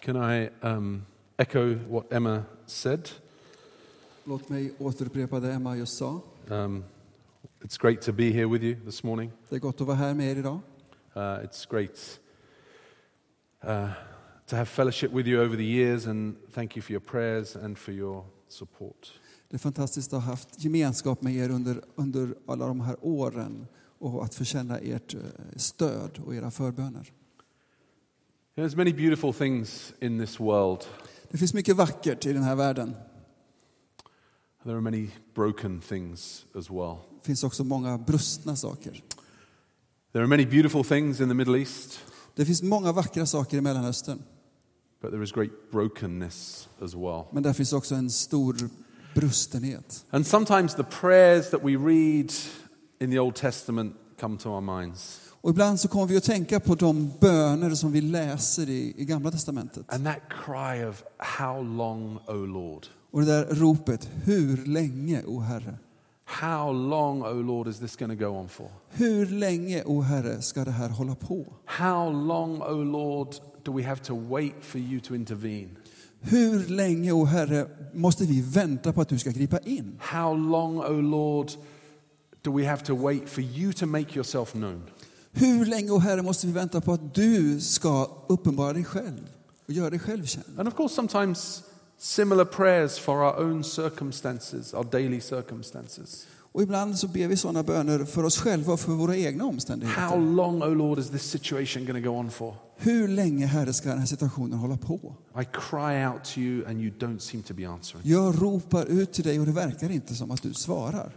Can I um, echo what Emma said? Låt mig återupprepa det Emma just sa. Um, it's great to be here with you this morning. Det är gott att vara här med er idag. Uh, it's great uh, to have fellowship with you over the years, and thank you for your prayers and for your support. Det är fantastiskt att ha haft gemenskap med er under, under alla de här åren och att få känna ert eh, stöd och era förböner. There's many beautiful things in this world. Det finns mycket vackert i den här världen. There are many broken things as well. Det finns också många brustna saker. There are many beautiful things in the Middle East, Det finns många vackra saker i Mellanöstern. but there is great brokenness as well. Men där finns också en stor brustenhet. And sometimes the prayers that we read in the Old Testament come to our minds. Och ibland så kommer vi att tänka på de böner som vi läser i, i Gamla Testamentet. And that cry of, How long, O Lord? Och det där ropet, hur länge, o Herre? How long, O Lord, is this going to go on for? Hur länge, o Herre, ska det här hålla på? How long, O Lord, do we have to wait for you to intervene? Hur länge, o Herre, måste vi vänta på att du ska gripa in? How long, O Lord, do we have to wait for you to make yourself known? Hur länge, o Herre, måste vi vänta på att du ska uppenbara dig själv och göra dig själv känd? And of course, sometimes similar prayers for our own circumstances, our daily circumstances. Och ibland så ber vi sådana böner för oss själva och för våra egna How omständigheter. long, O Lord, is this situation going to go on for? Hur länge, Herre, ska den här situationen hålla på? I cry out to you and you don't seem to be answering. Jag ropar ut till dig och det verkar inte som att du svarar.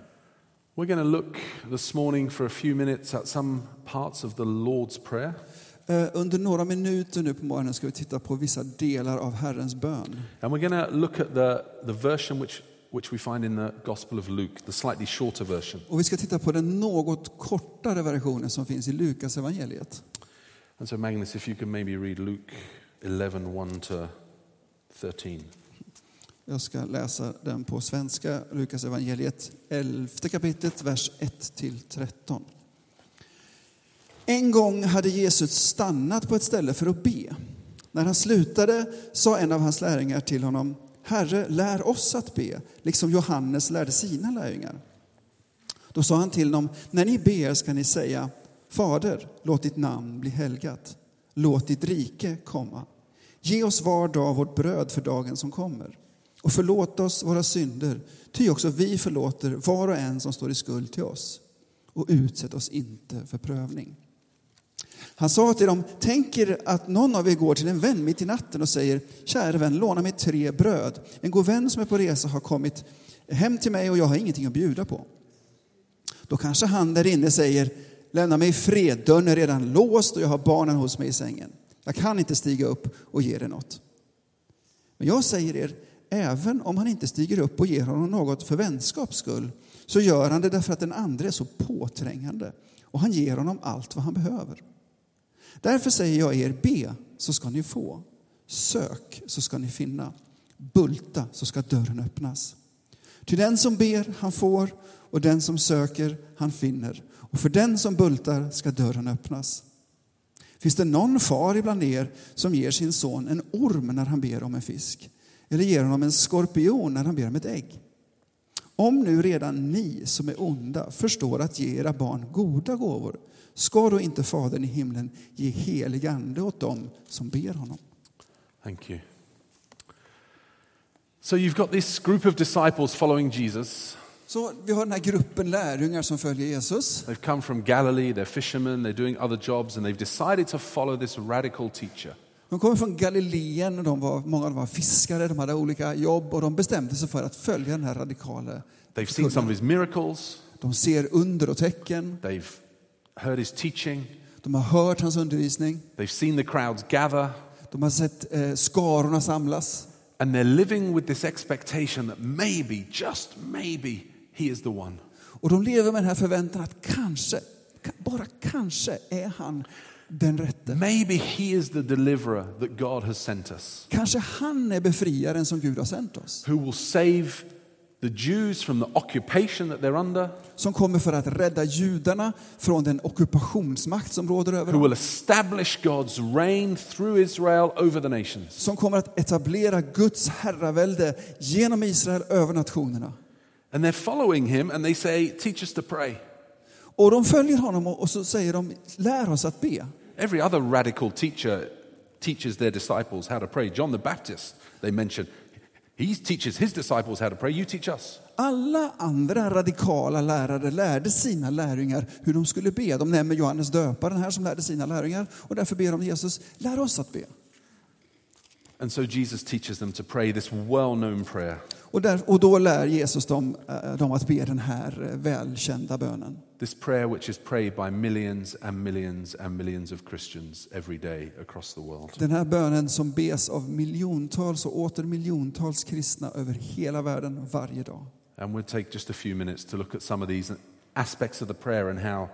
We're going to look this morning for a few minutes at some parts of the Lord's Prayer. Eh, Under några minuter nu på morgonen ska vi titta på vissa delar av Herrens bön. And we're going to look at the, the version which, which we find in the Gospel of Luke, the slightly shorter version. Och vi ska titta på den något kortare versionen som finns i Lukas evangeliet. And so, Magnus, if you could maybe read Luke 11 1 to 13. Jag ska läsa den på svenska, Lukas evangeliet 11 kapitlet, vers 1-13. En gång hade Jesus stannat på ett ställe för att be. När han slutade sa en av hans lärjungar till honom, Herre, lär oss att be, liksom Johannes lärde sina lärjungar. Då sa han till dem, när ni ber ska ni säga, Fader, låt ditt namn bli helgat. Låt ditt rike komma. Ge oss var dag vårt bröd för dagen som kommer. Och förlåt oss våra synder, ty också vi förlåter var och en som står i skuld till oss. Och utsätt oss inte för prövning. Han sa till dem, tänk er att någon av er går till en vän mitt i natten och säger, kära vän, låna mig tre bröd. En god vän som är på resa har kommit hem till mig och jag har ingenting att bjuda på. Då kanske han där inne säger, lämna mig i fred, dörren är redan låst och jag har barnen hos mig i sängen. Jag kan inte stiga upp och ge er något. Men jag säger er, även om han inte stiger upp och ger honom något för vänskaps skull, så gör han det därför att den andra är så påträngande och han ger honom allt vad han behöver. Därför säger jag er, be så ska ni få. Sök så ska ni finna. Bulta så ska dörren öppnas. Ty den som ber, han får, och den som söker, han finner. Och för den som bultar ska dörren öppnas. Finns det någon far ibland er som ger sin son en orm när han ber om en fisk? Eller ger honom en skorpion när han ber om ett ägg? Om nu redan ni som är onda förstår att ge era barn goda gåvor, ska då inte Fadern i himlen ge helig ande åt dem som ber honom? Thank you. So, you've got this group of disciples following Jesus. Så vi har den här gruppen lärjungar som följer Jesus. They've come from Galilee, they're fishermen, they're doing other jobs, and they've decided to follow this radical teacher. De kommer från Galileen, och de var, många av dem var fiskare, de hade olika jobb och de bestämde sig för att följa den här radikala They've seen some of his miracles, De ser under och tecken, they've heard his teaching, de har hört hans undervisning, they've seen the crowds gather, de har sett eh, skarorna samlas. and they're living with this expectation that maybe, just maybe, he is the one. Och de lever med den här förväntan att kanske, ka- bara kanske är han den rätte. Maybe he is the deliverer that God has sent us, Kanske han är befriaren som Gud har sänt oss. who will save the Jews from the occupation that they're under, som kommer för att rädda judarna från den ockupationsmakt som råder över who dem. will establish God's reign through Israel over the nations. Som kommer att etablera Guds herravälde genom Israel över nationerna. And they're following him and they say, Teach us to pray. Och de följer honom och så säger de, lär oss att be. Every other radical teacher teaches their disciples how to pray. John the Baptist, they mention, he teaches his disciples how to pray. You teach us. Alla andra radikala lärare lärde sina lärjungar hur de skulle be. De nämner Johannes döparen här som lärde sina lärjungar och därför ber de Jesus, lär oss att be. And so Jesus teaches them to pray this well known prayer Och, där, och då lär Jesus dem, eh, dem att be den här eh, välkända bönen. this prayer which is prayed by millions and millions and millions of Christians every day across the world. Den här bönen som bes av miljontals och åter miljontals kristna över hela världen varje dag. And we'll take just a few minutes to look at some of these aspects of the prayer and how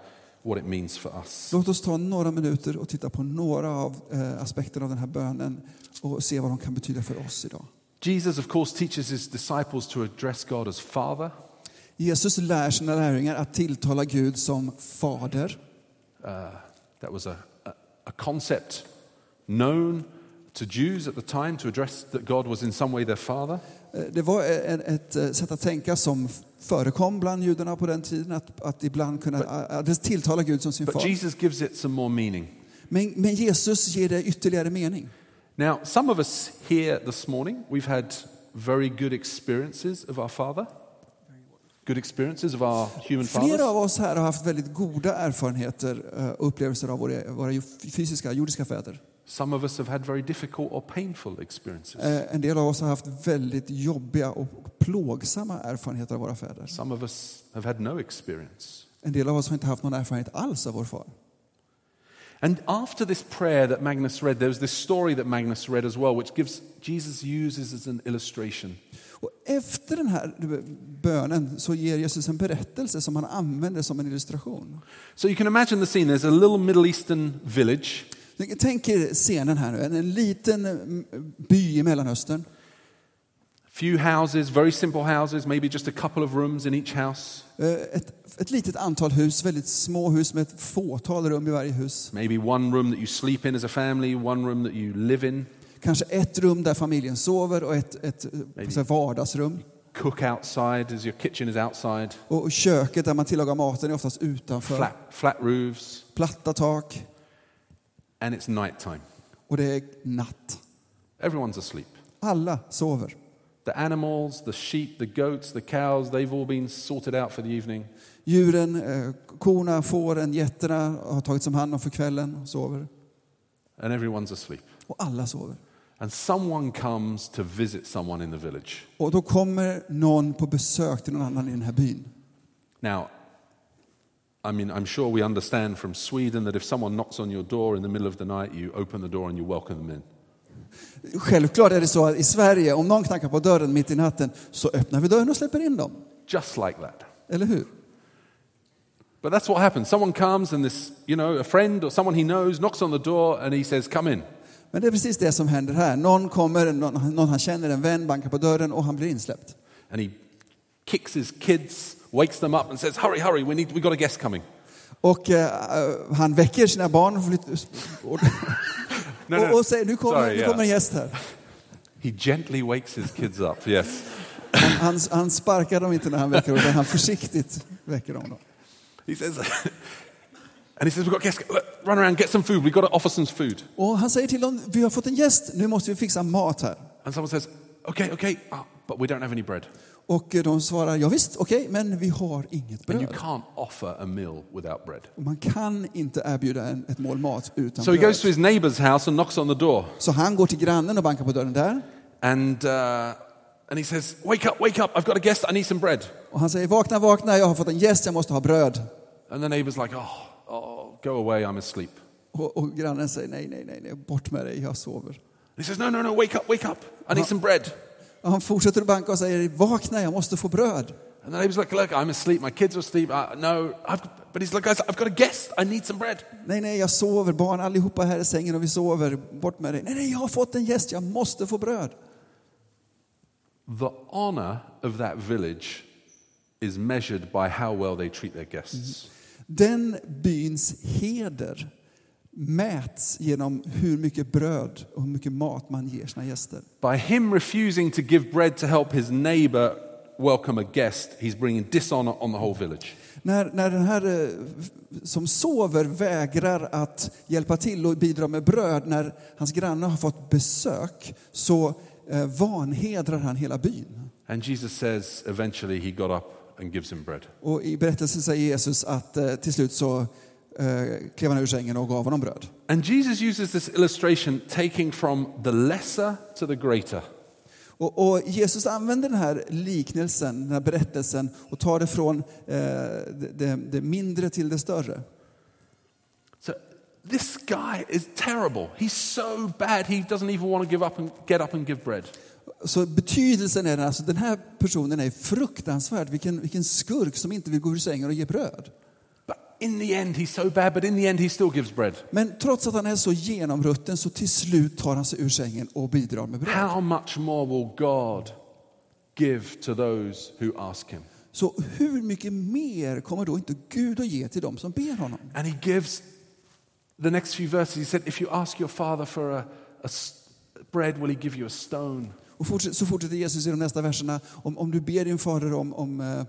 what it means for us. Låt oss ta några minuter och titta på några av eh, aspekterna av den här bönen och se vad de kan betyda för oss idag. Jesus, of course, teaches his disciples to address God as Father. Jesus lär sina lärjungar att tilltala Gud som fader. Uh, that was a, a, a concept known to Jews at the time to address that God was in some way their Father. Eh, Det var ett, ett eh, sätt att tänka som förekom bland judarna på den tiden, att, att ibland kunna att tilltala Gud som sin But far. Jesus gives it some more meaning. Men, men Jesus ger det ytterligare mening. Now, some of us here this morning, we've had very good experiences of our Father, good experiences of our human Flera av oss här har haft väldigt goda erfarenheter eh, och upplevelser av våra, våra fysiska, jordiska fäder. Some of us have had very difficult or painful experiences. Eh, En del av oss har haft väldigt jobbiga och plågsamma erfarenheter av våra fäder. Some of us have had no experience. En del av oss har inte haft någon erfarenhet alls av vår far. And after this prayer that Magnus read, there was this story that Magnus read as well, which gives Jesus uses as an illustration. Och efter den här bönen så ger Jesus en berättelse som han använder som en illustration. So you can imagine the scene. There's a little Middle Eastern village, Tänk er scenen här nu, en, en liten mm, by i Mellanöstern. Few houses, very simple houses, maybe just a couple of rooms in each house, Eh, Ett, ett litet antal hus, väldigt små hus med ett fåtal rum i varje hus. maybe one room that you sleep in as a family, one room that you live in, Kanske ett rum där familjen sover och ett, ett eh, här vardagsrum. cook outside as your kitchen is outside, Och köket där man tillagar maten är oftast utanför. flat, flat roofs, Platta tak and it's nighttime. och det är natt. Everyone's asleep. Alla sover. The animals, the sheep, the goats, the cows, they've all been sorted out for the evening. Djuren, eh, korna, fåren, getterna har tagits om hand om för kvällen och sover. and everyone's asleep. Och alla sover. And someone comes to visit someone in the village. Och då kommer någon på besök till någon annan i den här byn. Now, I mean, I'm sure we understand from Sweden that if someone knocks on your door in the middle of the night, you open the door and you welcome them in. Självklart är det så att i Sverige, om någon knackar på dörren mitt i natten, så öppnar vi dörren och släpper in dem. Just like that. Eller hur? But that's what happens. Someone comes and this, you know, a friend or someone he knows knocks on the door and he says, Come in. Men det är precis det som händer här. Någon kommer, någon, någon han känner, en vän, bankar på dörren och han blir insläppt. And he kicks his kids, wakes them up and says, Hurry, hurry, we need, we got a guest coming. Och eh, han väcker sina barn No, no. och, och säger nu kommer, Sorry, nu kommer en gäst här. He gently wakes his kids up, yes. Han, han, han sparkar dem inte när han väcker dem, utan han försiktigt väcker dem. Då. He says, and he says, We've got guests, run around, get some food, we've got to offer some food. Och han säger till dem, vi har fått en gäst, nu måste vi fixa mat här. And someone says, Okay, okay, but we don't have any bread. Och de svarar, ja visst, okej, men vi har inget And you bröd. can't offer a meal without bread. Och man kan inte erbjuda en, ett mål mat utan So he bröd. goes to his neighbor's house and knocks on the door. Så han går till grannen och bankar på dörren där. And, uh, and he says, Wake up, wake up, I've got a guest, I need some bread. Och han säger, vakna, vakna, jag har fått en gäst, jag måste ha bröd. And the neighbor's like, Oh, oh go away, I'm asleep. Och, och grannen säger, nej, nej, nej, nej, bort med dig, jag sover. He says, No, no, no, wake up, wake up, I need some bread. Och han fortsätter att banka och säger, vakna, jag måste få bröd. And the neighbor's like, Look, I'm asleep, my kids are asleep. Uh, no, I've, but he's like, Guys, I've got a guest, I need some bread. Nej, nej, jag sover, barn allihopa här i sängen och vi sover, bort med dig. Nej, nej, jag har fått en gäst, jag måste få bröd. the honor of that village is measured by how well they treat their guests. Den byns heder mäts genom hur mycket bröd och hur mycket mat man ger sina gäster. By him refusing to give bread to help his neighbor welcome a guest, he's bringing dishonor on the whole village. När, när den här eh, som sover vägrar att hjälpa till och bidra med bröd när hans grannar har fått besök så eh, vanhedrar han hela byn. And Jesus says eventually he got up and gives him bread. Och i berättelsen säger Jesus att eh, till slut så klev han ur sängen och gav honom bröd. And Jesus uses this illustration taking from the lesser to the greater. Och, och Jesus använder den här liknelsen, den här berättelsen och tar det från eh, det, det, mindre till det större. So this guy is terrible. He's so bad he doesn't even want to give up and get up and give bread. Så betydelsen är den, alltså, den här personen är fruktansvärd. Vilken, vilken skurk som inte vill gå ur sängen och ge bröd. In the end he's so bad, but in the end he still gives bread. Men trots att han är så genomrutten så till slut tar han sig ur sängen och bidrar med bröd. How much more will God give to those who ask him? Så hur mycket mer kommer då inte Gud att ge till dem som ber honom? And he gives the next few verses. He said, If you ask your father for a, a bread, will he give you a stone? Och fortsätt, så fortsätter Jesus i de nästa verserna. Om, om du ber din fader om, om eh,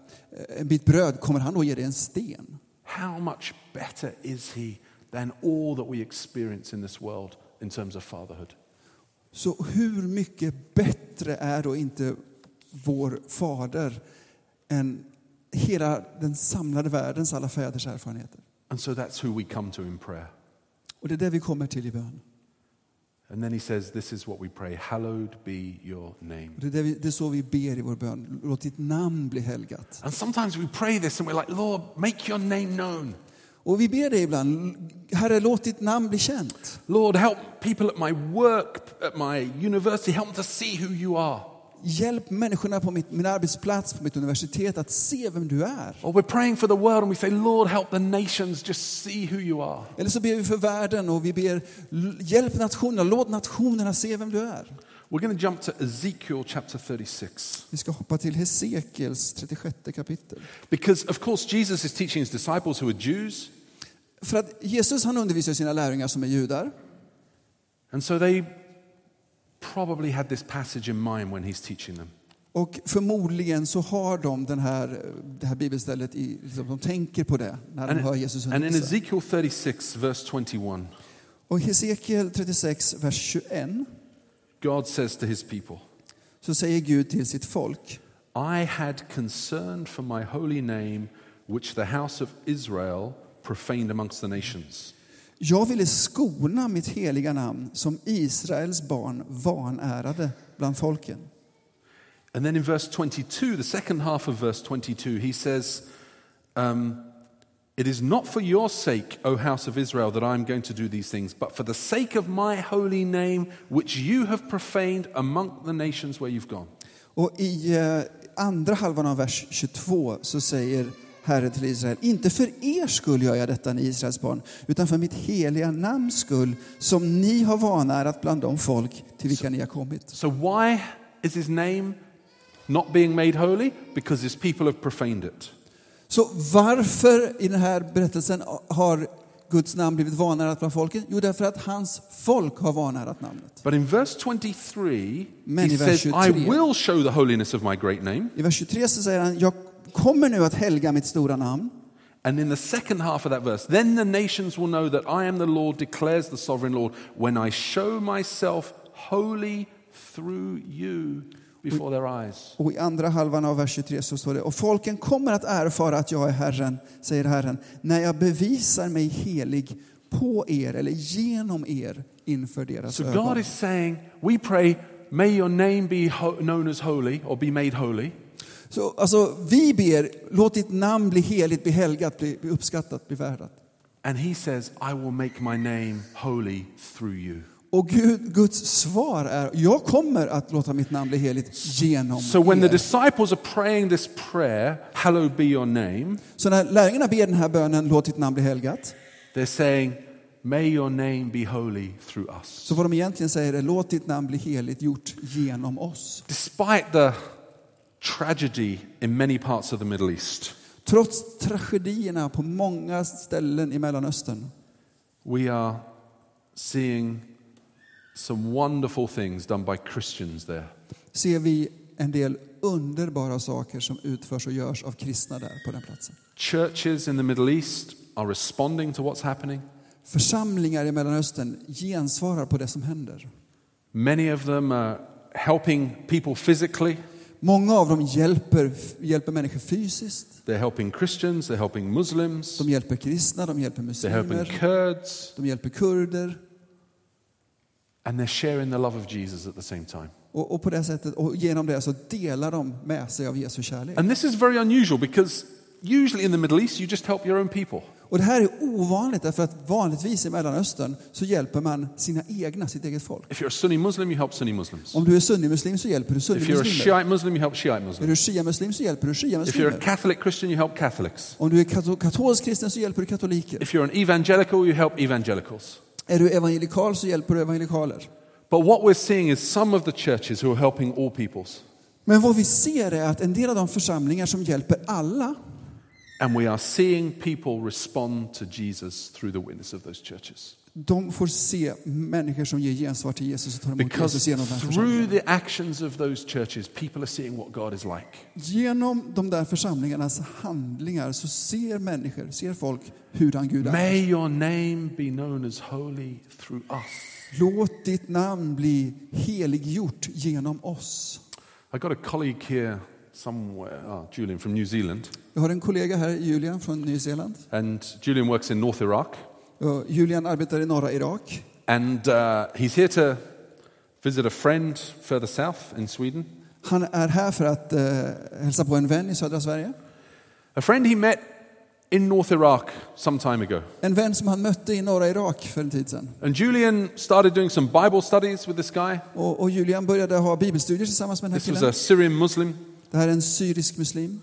en bit bröd, kommer han då ge dig en sten? How much better is he than all that we experience in this world in terms of fatherhood? Så hur mycket bättre är då inte vår fader än hela den samlade världens alla fäders erfarenheter? And so that's who we come to in prayer. Och det är det vi kommer till i bön. And then he says, This is what we pray Hallowed be your name. Det är, vi, det är så vi ber i vår bön. Låt ditt namn bli helgat. And sometimes we pray this and we're like, Lord, make your name known. Och vi ber det ibland. Herre, låt ditt namn bli känt. Lord, help people at my work, at my university, help them to see who you are. Hjälp människorna på mitt, min arbetsplats, på mitt universitet att se vem du är. Or we're praying for the world and we say, Lord, help the nations just see who you are. Eller så ber vi för världen och vi ber "L- hjälp nationerna, låt nationerna se vem du är. We're going to jump to Ezekiel chapter 36. Vi ska hoppa till Hesekiels 36 kapitel. Because, of course, Jesus is teaching his disciples who are Jews. För att Jesus han undervisar sina lärjungar som är judar. And so they probably had this passage in mind when he's teaching them. Och förmodligen så har de den här, det här bibelstället, i, liksom, de tänker på det när de And, hör Jesus and in. Ezekiel 36, verse 21, Och i Hesekiel 36, vers 21, God says to his people, så säger Gud till sitt folk. I had concern for my holy name, which the house of Israel profaned amongst the nations. Jag ville skona mitt heliga namn som Israels barn vanärade bland folken. And then in verse 22, the second half of verse 22, he says, um, It is not for your sake, O house of Israel, that I am going to do these things, but for the sake of my holy name, which you have profaned among the nations where you've gone. Och i eh, andra halvan av vers 22 så säger Herren till Israel, inte för er skull gör jag detta, ni Israels barn, utan för mitt heliga namns skull, som ni har vanärat bland de folk till vilka ni har kommit. So, why is his name not being made holy? Because his people have profaned it. Så varför i den här berättelsen har Guds namn blivit vanärat bland folken? Jo, därför att hans folk har vanärat namnet. But in verse 23, Men he i vers says, I 23. will show the holiness of my great name. I vers 23 så säger han, jag kommer nu att helga mitt stora namn. And in the second half of that verse, then the nations will know that I am the Lord, declares the sovereign Lord, when I show myself holy through you before their eyes. Och i andra halvan av vers 23 så står det, och folken kommer att erfara att jag är Herren, säger Herren, när jag bevisar mig helig på er eller genom er inför deras So ögon. God is saying, we pray, may your name be known as holy or be made holy. Så, alltså, vi ber, låt ditt namn bli heligt, bli helgat, bli, bli uppskattat, bli värdat. And he says, I will make my name holy through you. Och Gud, Guds svar är, jag kommer att låta mitt namn bli heligt genom So when the er. disciples are praying this prayer, hallowed be your name, Så när lärjungarna ber den här bönen, låt ditt namn bli helgat, they're saying, May your name be holy through us. Så vad de egentligen säger är låt ditt namn bli heligt gjort genom oss. Despite the tragedy in many parts of the Middle East, Trots tragedierna på många ställen i Mellanöstern we are seeing some wonderful things done by Christians there. ser vi en del underbara saker som utförs och görs av kristna där på den platsen. Churches in the Middle East are responding to what's happening. Församlingar i Mellanöstern gensvarar på det som händer. Many of them are helping people physically. Många av dem hjälper, hjälper människor fysiskt. They're helping Christians, they're helping Muslims, De hjälper kristna, de hjälper they're helping muslimer, Kurds, de hjälper kurder. and they're sharing the love of Jesus at the same time. Och, och på det sättet, och genom det så delar de med sig av Jesu kärlek. And this is very unusual because usually in the Middle East you just help your own people. Och det här är ovanligt därför att vanligtvis i Mellanöstern så hjälper man sina egna, sitt eget folk. If you're a Sunni Muslim, you help Sunni Muslims. Om du är sunnimuslim så hjälper du If you're a sunnimuslimer. Shiite Muslim, you help Shiite Är Muslims. du shia-muslim så hjälper du If you're a shia-muslimer. Catholic Christian, you help Catholics. Om du är kato- katolsk kristen så hjälper du katoliker. If you're an evangelical, you help evangelicals. Är du evangelikal så hjälper du evangelikaler. But what we're seeing is some of the churches who are helping all peoples. Men vad vi ser är att en del av de församlingar som hjälper alla, And we are seeing people respond to Jesus through the witness of those churches. de får se människor som ger gensvar till Jesus och tar emot Because Jesus genom den through församlingen. the actions of those churches, people are seeing what God is like. Genom de där församlingarnas handlingar så ser människor, ser folk hurdan Gud är. May your name be known as holy through us. Låt ditt namn bli heliggjort genom oss. I got a colleague here somewhere, oh, Julian from New Zealand. Jag har en kollega här, Julian från Nya Zeeland. And Julian works in North Iraq. Och Julian arbetar i norra Irak. And uh, he's here to visit a friend further south in Sweden. Han är här för att eh, hälsa på en vän i södra Sverige. A friend he met in North Iraq some time ago. En vän som han mötte i norra Irak för en tid sedan. And Julian started doing some Bible studies with this guy. Och, och Julian började ha bibelstudier tillsammans med den här This was killen. a Syrian Muslim. Det här är en syrisk muslim.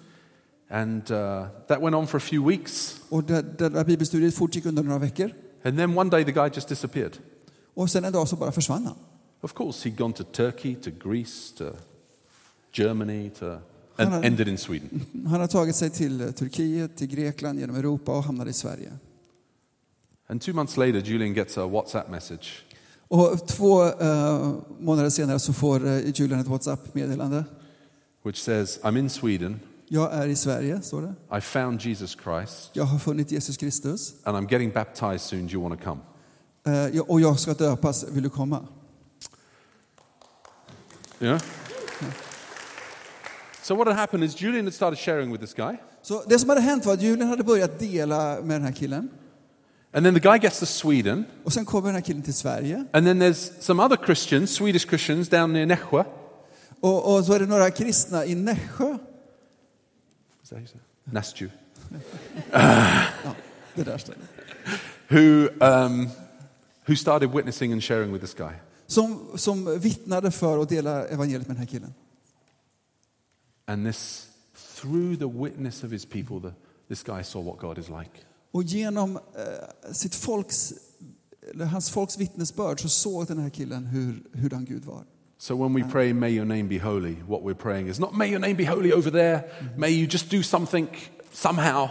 And uh, that went on for a few weeks. Och det, det där bibelstudiet fortgick under några veckor. And then one day the guy just disappeared. Och sen en dag så bara försvann han. Of course, he'd gone to Turkey, to Greece, to Germany, to, and Hello. ended in Sweden. Han har tagit sig till eh, Turkiet, till Grekland, genom Europa och hamnade i Sverige. And two months later, Julian gets a WhatsApp message. Och två eh, månader senare så får eh, Julian ett WhatsApp-meddelande. Which says, I'm in Sweden, Jag är i Sverige, står det. I found Jesus Christ, Jag har funnit Jesus Kristus. and I'm getting baptized soon. Do you want to come? Jag- och jag ska döpas, vill du komma? Yeah? So, what had happened is Julian had started sharing with this guy, Så det som hade hänt var att Julian hade börjat dela med den här killen. and then the guy gets to Sweden, Och sen kommer den här killen till Sverige. and then there's some other Christians, Swedish Christians, down near Nässjö. Och, och så är det några kristna i Nässjö. Näsju. Ja, det där stället. Who, um, who started witnessing and sharing with this guy. Som, som vittnade för och delade evangeliet med den här killen. And this, through the witness of his people, the, this guy saw what God is like. Och genom eh, sitt folks, hans folks vittnesbörd så såg den här killen hur, hurdan Gud var. So when we pray, may your name be holy, what we're praying is not may your name be holy over there, may you just do something somehow.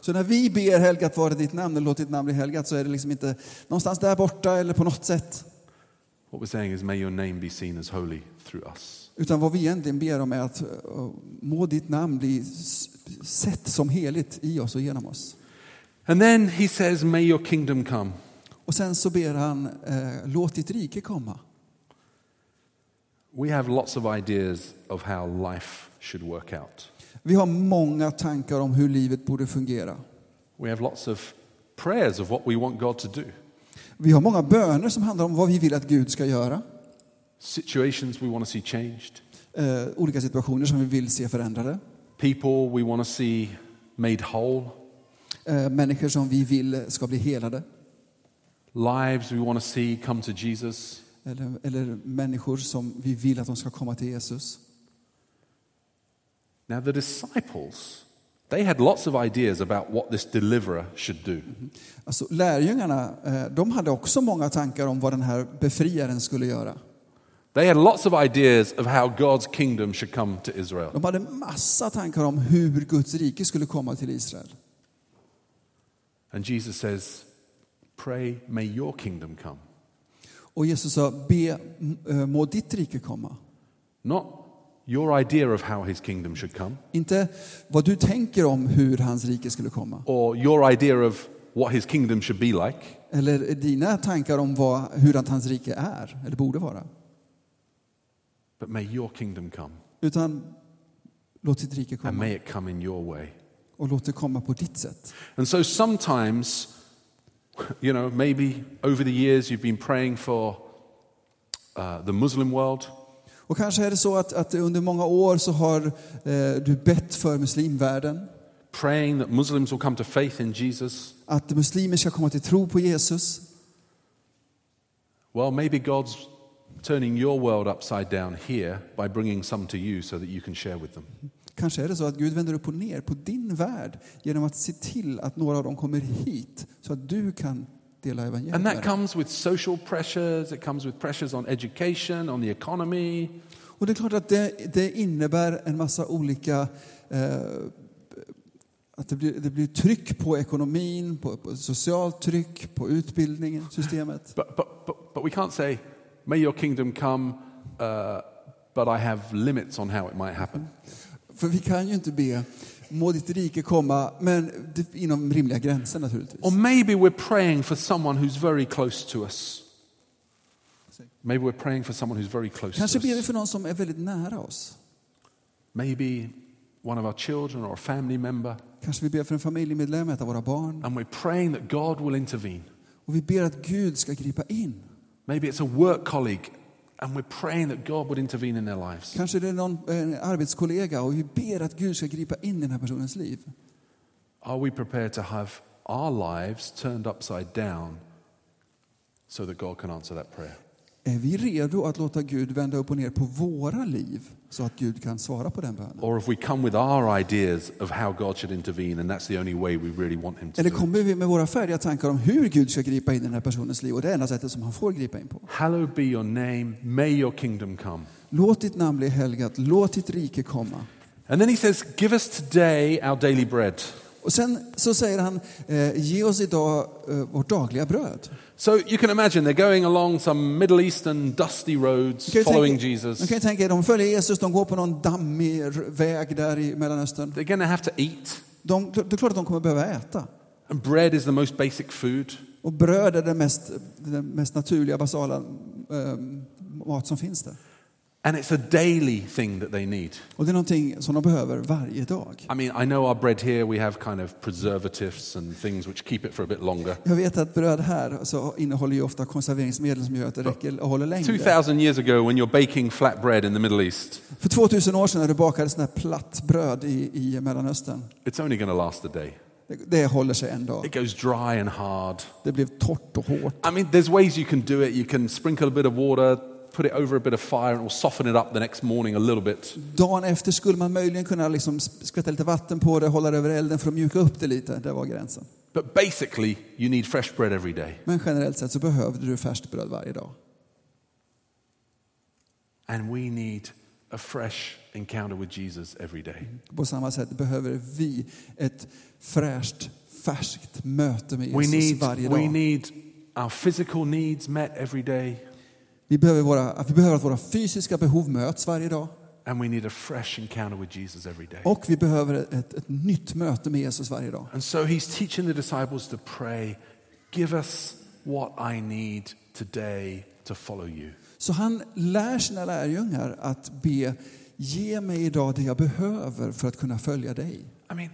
Så när vi ber helgat vare ditt namn, eller låt ditt namn bli helgat, så är det liksom inte någonstans där borta eller på något sätt. What we're saying is may your name be seen as holy through us. Utan vad vi egentligen ber om är att eh, må ditt namn bli sett som heligt i oss och genom oss. And then he says, may your kingdom come. Och sen så ber han, eh, låt ditt rike komma. We have lots of ideas of how life should work out. Vi har många tankar om hur livet borde fungera. We have lots of prayers of what we want God to do, Vi har många böner som handlar om vad vi vill att Gud ska göra. situations we want to see changed, Eh, olika situationer som vi vill se förändrade. people we want to see made whole, Eh, människor som vi vill ska bli helade. lives we want to see come to Jesus. Eller, eller människor som vi vill att de ska komma till Jesus. Now, the disciples They had lots of ideas about what this deliverer should do. Alltså, lärjungarna eh, de hade också många tankar om vad den här befriaren skulle göra. They had lots of ideas of how God's kingdom should come to Israel. De hade massa tankar om hur Guds rike skulle komma till Israel. And Jesus says, Pray, may your kingdom come. Och Jesus sa, be, eh, må ditt rike komma. Not your idea of how his kingdom should come, Inte vad du tänker om hur hans rike skulle komma. or your idea of what his kingdom should be like, Eller dina tankar om vad, hur hans rike är, eller borde vara. but may your kingdom come. Utan låt ditt rike And komma. may it come in your way. Och låt det komma på ditt sätt. And so sometimes, you know, maybe over the years you've been praying for uh, the Muslim world, Och kanske är det så att, att under många år så har eh, du bett för muslimvärlden. praying that Muslims will come to faith in Jesus. Att muslimer ska komma till tro på Jesus. Well, maybe God's turning your world upside down here by bringing some to you so that you can share with them. Kanske är det så att Gud vänder upp och ner på din värld genom att se till att några av dem kommer hit så att du kan dela evangeliet And that comes with social pressures, it comes with pressures on education, on the economy. Och det är klart att det, det innebär en massa olika eh, att det blir, det blir tryck på ekonomin, på, på socialt tryck, på utbildningen, systemet. But, but, but, but we can't say, may your kingdom come, uh, but I have limits on how it might happen. För vi kan ju inte be må ditt rike komma, men inom rimliga gränser naturligtvis. Or maybe we're praying for someone who's very close to us. Maybe we're praying for someone who's very close Kanske ber vi för någon som är väldigt nära oss. Maybe one of our children or a family member. Kanske vi ber för en familjemedlem, ett av våra barn. And we're praying that God will intervene. Och vi ber att Gud ska gripa in. Maybe it's a work colleague, and we're praying that God would intervene in their lives. Kanske det är någon en arbetskollega och vi ber att Gud ska gripa in i den här personens liv. Are we prepared to have our lives turned upside down so that God can answer that prayer? Är vi redo att låta Gud vända upp och ner på våra liv så att Gud kan svara på den bönen? Or if we come with our ideas of how God should intervene, and that's the only way we really want Him to Eller kommer vi med våra färdiga tankar om hur Gud ska gripa in i den här personens liv och det är enda sättet som han får gripa in på? Hallowed be your name, may your kingdom come. Låt ditt namn bli helgat, låt ditt rike komma. And then He says, Give us today our daily bread. Och sen så säger han, eh, ge oss idag eh, vårt dagliga bröd. So you can imagine they're going along some Middle Eastern dusty roads following tänka, Jesus. du kan ju tänka de följer Jesus, de går på någon dammig väg där i Mellanöstern. They're to have to eat. De, det är klart att de kommer behöva äta. And bread is the most basic food. Och bröd är den mest, den mest naturliga, basala eh, mat som finns där. And it's a daily thing that they need. Och det är någonting som de behöver varje dag. I mean, I know our bread here, we have kind of preservatives and things which keep it for a bit longer. Jag vet att bröd här så innehåller ju ofta konserveringsmedel som gör att det räcker och håller längre. 2000 years ago, when you're baking flat bread in the Middle East, För 2000 år sedan när du bakade sån här platt bröd i, i Mellanöstern, it's only going to last a day. det, det håller sig en dag. It goes dry and hard. Det blev torrt och hårt. I mean, there's ways you can do it. You can sprinkle a bit of water, put it over a bit of fire, and it will soften it up the next morning a little bit. Dagen efter skulle man möjligen kunna liksom skvätta lite vatten på det, hålla det över elden för att mjuka upp det lite. Det var gränsen. But basically, you need fresh bread every day. Men generellt sett så behövde du färskt bröd varje dag. And we need a fresh encounter with Jesus every day. På samma sätt behöver vi ett fräscht, färskt möte med We Jesus need, varje we dag. need our physical needs met every day, Vi behöver, våra, vi behöver att våra fysiska behov möts varje dag. and we need a fresh encounter with Jesus every day. Och vi behöver ett, ett nytt möte med Jesus varje dag. And so he's teaching the disciples to pray, Give us what I need today to follow you. Så han lär sina lärjungar att be, ge mig idag det jag behöver för att kunna följa dig. I mean,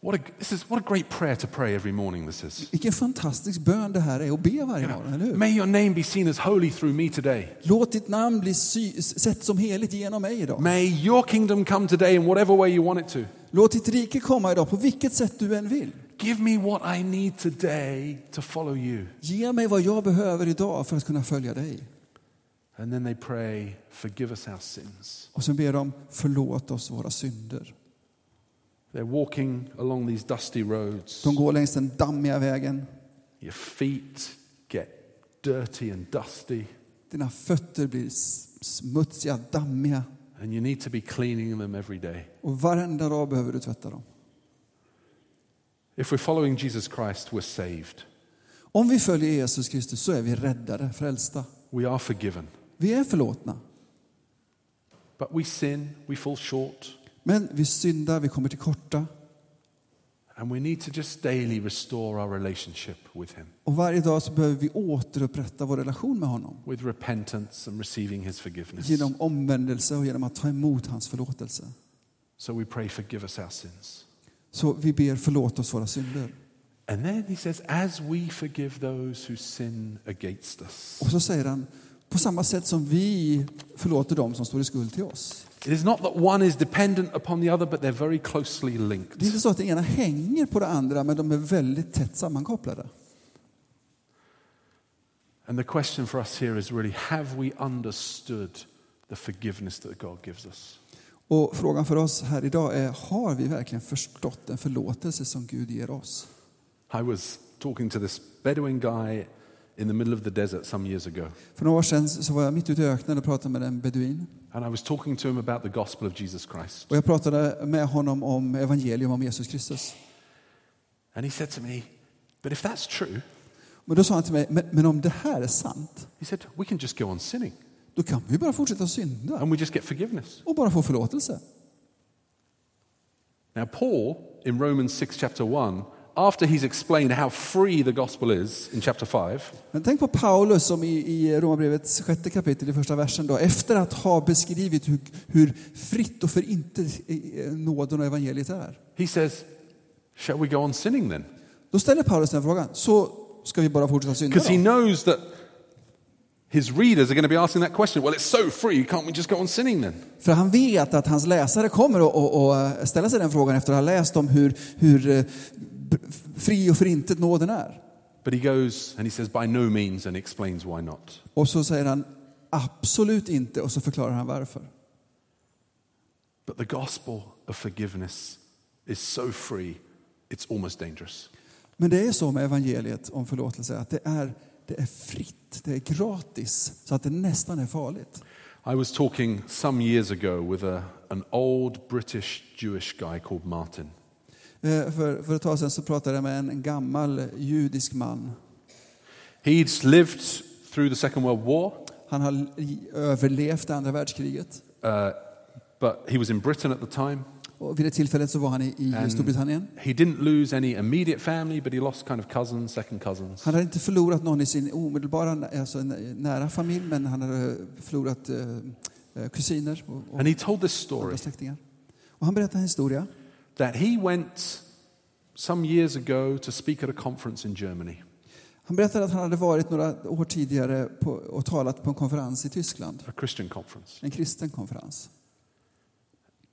what a, this is, what a great prayer to pray every morning this is. Vilken fantastisk bön det här är att be varje morgon, eller hur? may your name be seen as holy through me today. Låt ditt namn bli sy- sett som heligt genom mig idag. May your kingdom come today in whatever way you want it to. Låt ditt rike komma idag på vilket sätt du än vill. Give me what I need today to follow you. Ge mig vad jag behöver idag för att kunna följa dig. And then they pray, Forgive us our sins. Och sen ber de, förlåt oss våra synder. They're walking along these dusty roads. De går längs den dammiga vägen. Your feet get dirty and dusty, Dina fötter blir smutsiga, dammiga. and you need to be cleaning them every day. Och varenda dag behöver du tvätta dem. If we're following Jesus Christ, we're saved. Om vi följer Jesus Kristus så är vi räddade, frälsta. We are forgiven. Vi är förlåtna. But we sin, we fall short, Men vi syndar, vi kommer till korta. and we need to just daily restore our relationship with Him Och varje dag så behöver vi återupprätta vår relation med honom. with repentance and receiving His forgiveness. Genom omvändelse och genom att ta emot hans förlåtelse. So we pray, forgive us our sins. Så vi ber förlåt oss våra synder. And then He says, as we forgive those who sin against us. Och så säger han, på samma sätt som vi förlåter dem som står i skuld till oss. It is not that one is dependent upon the other, but they're very closely Det är linked. inte så att det ena hänger på det andra, men de är väldigt tätt sammankopplade. And the question for us here is really have we understood the forgiveness that God gives us? Och frågan för oss här idag är, har vi verkligen förstått den förlåtelse som Gud ger oss? I was talking to this Bedouin guy in the middle of the desert some years ago, För några år sedan så var jag mitt ute i öknen och pratade med en beduin. and I was talking to him about the gospel of Jesus Christ. Och jag pratade med honom om evangelium om Jesus Kristus. And he said to me, But if that's true, Men då sa han till mig, men, men om det här är sant, he said, we can just go on sinning då kan vi bara fortsätta synda and we just get forgiveness. och bara få förlåtelse. Now, Paul in Romans 6, chapter 1, after he's explained how free the gospel is in chapter 5, Men tänk på Paulus som i, i Romarbrevets sjätte kapitel i första versen då, efter att ha beskrivit hur, hur fritt och för inte nåden och evangeliet är. he says, Shall we go on sinning then? Då ställer Paulus den frågan, så ska vi bara fortsätta synda Because he knows that his readers are going to be asking that question. Well, it's so free, can't we just go on sinning then? För han vet att hans läsare kommer att- att ställa sig den frågan efter att ha läst om hur, hur eh, fri och för intet nåden är. But he goes and he says, By no means, and explains why not. Och så säger han absolut inte och så förklarar han varför. But the gospel of forgiveness is so free, it's almost dangerous. Men det är så med evangeliet om förlåtelse att det är, det är fritt, det är gratis så att det nästan är farligt. I was talking some years ago with a, an old British Jewish guy called Martin. Eh, För, för ett tag sedan så pratade jag med en, en gammal judisk man. He'd lived through the Second World War, Han har överlevt andra världskriget. uh, but he was in Britain at the time. Och vid det tillfället så var han i, i And Storbritannien. he didn't lose any immediate family, but he lost kind of cousins, second cousins. Han hade inte förlorat någon i sin omedelbara alltså nära familj, men han hade förlorat eh, eh, kusiner och, och And he told this story andra släktingar. Och han berättade en historia. That he went some years ago to speak at a conference in Germany. Han berättade att han hade varit några år tidigare på, och talat på en konferens i Tyskland. a Christian conference. En kristen konferens.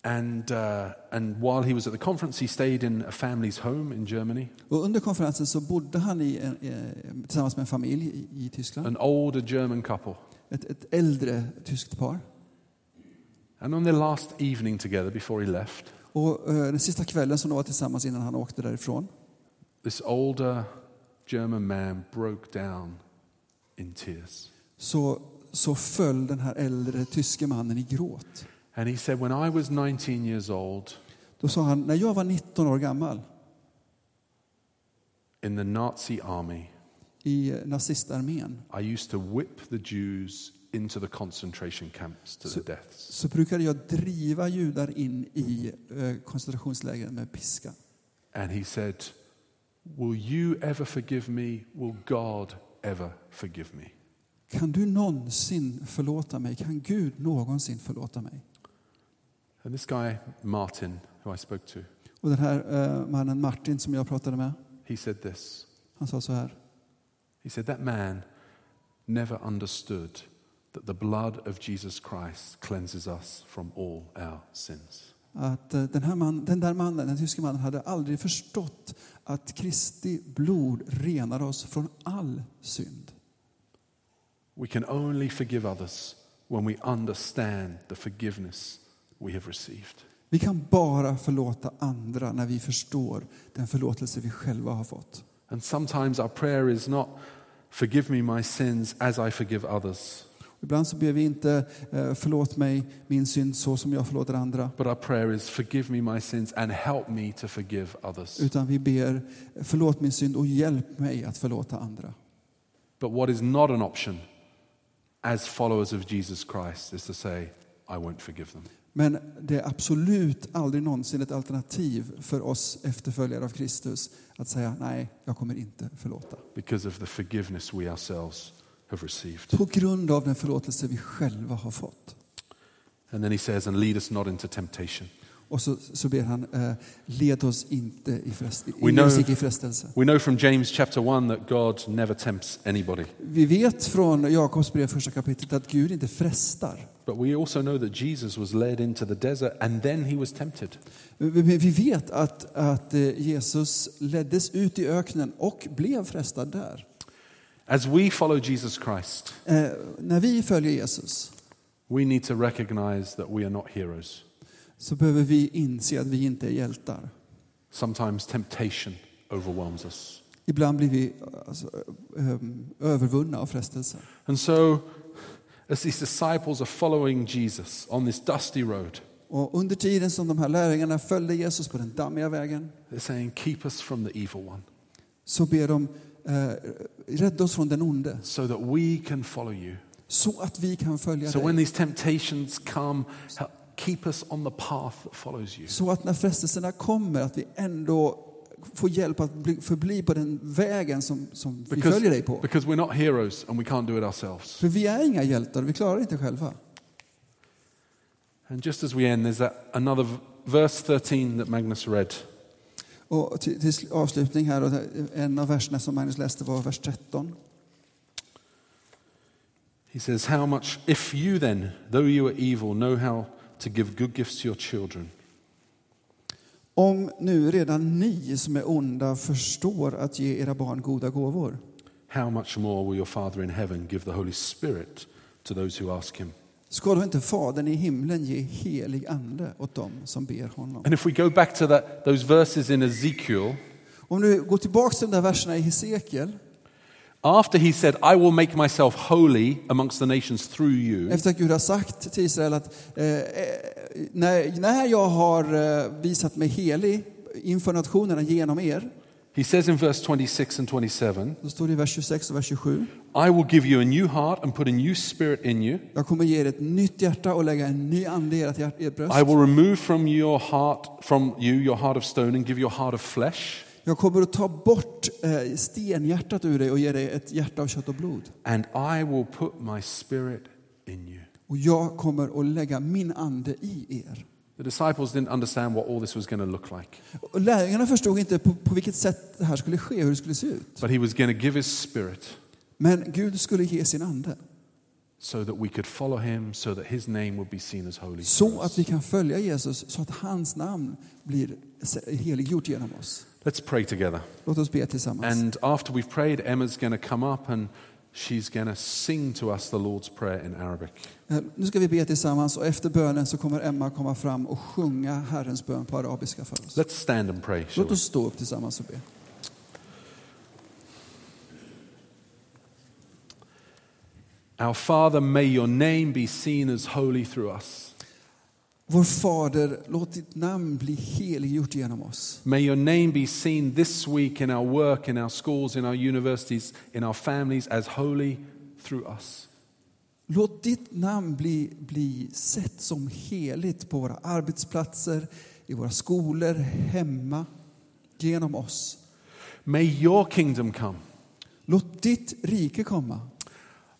And, uh, and while he was at the conference, he stayed in a family's home in Germany. Och under konferensen så bodde han i en, eh, tillsammans med en familj i, i Tyskland. An older German couple. Ett, ett äldre tyskt par. And on their last evening together before he left, Och eh, den sista kvällen som de var tillsammans innan han åkte därifrån this older German man broke down in tears. så, så föll den här äldre tyske mannen i gråt. And he said, When I was 19 years old Då sa han, när jag var 19 år gammal in the Nazi army, i eh, nazistarmén I used to whip the Jews into the concentration camps to So- the deaths. så brukade jag driva judar in i eh, koncentrationslägren med piska. And he said, Will you ever forgive me? Will God ever forgive me? Kan du någonsin förlåta mig? Kan Gud någonsin förlåta mig? And this guy, Martin, who I spoke to, Och den här eh, mannen Martin som jag pratade med, he said this. han sa så här. He said, That man never understood that the blood of Jesus Christ cleanses us from all our sins. Att eh, den, här man, den där mannen, den tyske mannen, hade aldrig förstått att Kristi blod renar oss från all synd. We can only forgive others when we understand the forgiveness we have received. Vi kan bara förlåta andra när vi förstår den förlåtelse vi själva har fått. And sometimes our prayer is not, forgive me my sins as I forgive others. Ibland så ber vi inte eh, förlåt mig min synd så som jag förlåter andra. But our prayer is, forgive me my sins and help me to forgive others. Utan vi ber förlåt min synd och hjälp mig att förlåta andra. But what is not an option as followers of Jesus Christ is to say, I won't forgive them. Men det är absolut aldrig någonsin ett alternativ för oss efterföljare av Kristus att säga nej, jag kommer inte förlåta. because of the forgiveness we ourselves have received. På grund av den förlåtelse vi själva har fått. And then he says, and lead us not into temptation. Och så, så ber han, eh, led oss inte i, frest, We know- i frestelse. We know from James chapter 1 that God never tempts anybody. Vi vet från Jakobs brev första kapitlet att Gud inte frestar. But we also know that Jesus was led into the desert and then he was tempted. Vi vi vet att, att eh, Jesus leddes ut i öknen och blev frestad där. As we follow Jesus Christ, Eh, när vi följer Jesus we need to recognize that we are not heroes. så behöver vi inse att vi inte är hjältar. Sometimes temptation overwhelms us. Ibland blir vi alltså, eh, övervunna av frestelser. And so, as these disciples are following Jesus on this dusty road, Och under tiden som de här lärjungarna följde Jesus på den dammiga vägen they're saying, Keep us from the evil one så ber de eh, rädda oss från den onde so that we can follow you. så att vi kan följa So dig. when these temptations come, keep us on the path that follows you. Så att när frestelserna kommer att vi ändå får hjälp att bli, förbli på den vägen som, som vi följer dig på. because we're not heroes and we can't do it ourselves. För vi är inga hjältar, vi klarar det inte själva. And just as we end, there's that another verse 13 that Magnus read. Och till, till sl- avslutning här, och en av verserna som Magnus läste var vers 13. He says, How much, if you then, though you are evil, know how to give good gifts to your children, Om nu redan ni som är onda förstår att ge era barn goda gåvor, how much more will your Father in heaven give the Holy Spirit to those who ask him? Ska då inte Fadern i himlen ge helig ande åt dem som ber honom? And if we go back to that, those verses in Ezekiel, Om du går tillbaka till de där verserna i Hesekiel, after he said, I will make myself holy amongst the nations through you, efter att Gud har sagt till Israel att eh, eh, när, när jag har eh, visat mig helig inför nationerna genom er, he says in verse 26 and 27, då står det i vers 26 och vers 27, I will give you a new heart and put a new spirit in you. jag kommer ge er ett nytt hjärta och lägga en ny ande i ert, bröst. I will remove from your heart, from you, your heart of stone and give you a heart of flesh. Jag kommer att ta bort eh, stenhjärtat ur dig och ge dig ett hjärta av kött och blod. And I will put my spirit in you. Och jag kommer att lägga min ande i er. The disciples didn't understand what all this was going to look like, lärjungarna förstod inte på, på vilket sätt det här skulle ske, hur det skulle se ut. but he was going to give his spirit Men Gud skulle ge sin ande so that we could follow him, so that his name would be seen as holy. så att vi kan följa Jesus, så att hans namn blir heliggjort genom oss. Let's pray together. Låt oss be tillsammans. And after we've prayed, Emma's going to come up and she's going to sing to us the Lord's Prayer in Arabic. Eh, Nu ska vi be tillsammans och efter bönen så kommer Emma komma fram och sjunga Herrens bön på arabiska för oss. Let's stand and pray. Låt oss stå upp tillsammans och be. Our Father, may your name be seen as holy through us. Vår Fader, låt ditt namn bli heliggjort genom oss. May your name be seen this week in our work, in our schools, in our universities, in our families as holy through us. Låt ditt namn bli, bli sett som heligt på våra arbetsplatser, i våra skolor, hemma, genom oss. May your kingdom come. Låt ditt rike komma.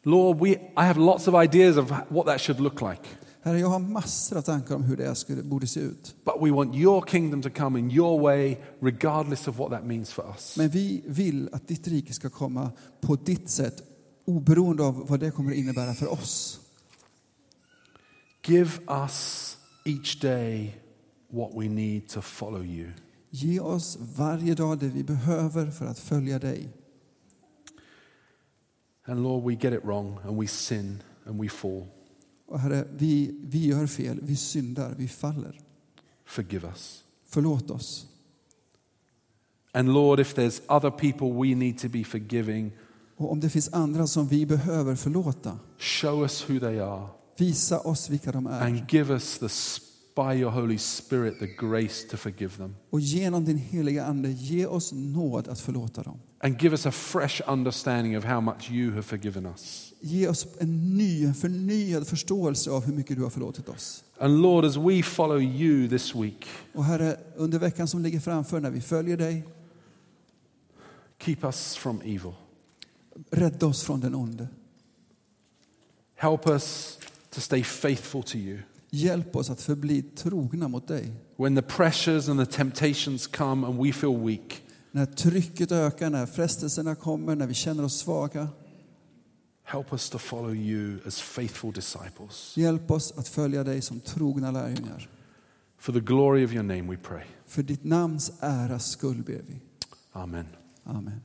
Lord, we, I have lots of ideas of what that should look like. Herre, jag har massor av tankar om hur det skulle, borde se ut. But we want your kingdom to come in your way, regardless of what that means for us. Men vi vill att ditt rike ska komma på ditt sätt, oberoende av vad det kommer att innebära för oss. Give us each day what we need to follow you. Ge oss varje dag det vi behöver för att följa dig. And Lord, we get it wrong and we sin and we fall. Och herre, vi, vi gör fel, vi syndar, vi faller. forgive us. Förlåt oss. And Lord, if there's other people we need to be forgiving, Och om det finns andra som vi behöver förlåta, show us who they are visa oss vilka de är. and give us the by your Holy Spirit the grace to forgive them. Och genom din heliga Ande, ge oss nåd att förlåta dem. And give us a fresh understanding of how much you have forgiven us. Ge oss en ny, förnyad förståelse av hur mycket du har förlåtit oss. And Lord, as we follow you this week, Och Herre, under veckan som ligger framför, när vi följer dig, keep us from evil. rädda oss från den onde. Help us to stay faithful to you. Hjälp oss att förbli trogna mot dig. When the pressures and the temptations come and we feel weak, När trycket ökar, när frestelserna kommer, när vi känner oss svaga. help us to follow you as faithful disciples. Hjälp oss att följa dig som trogna lärjungar. For the glory of your name, we pray. För ditt namns äras skull ber vi. Amen. Amen.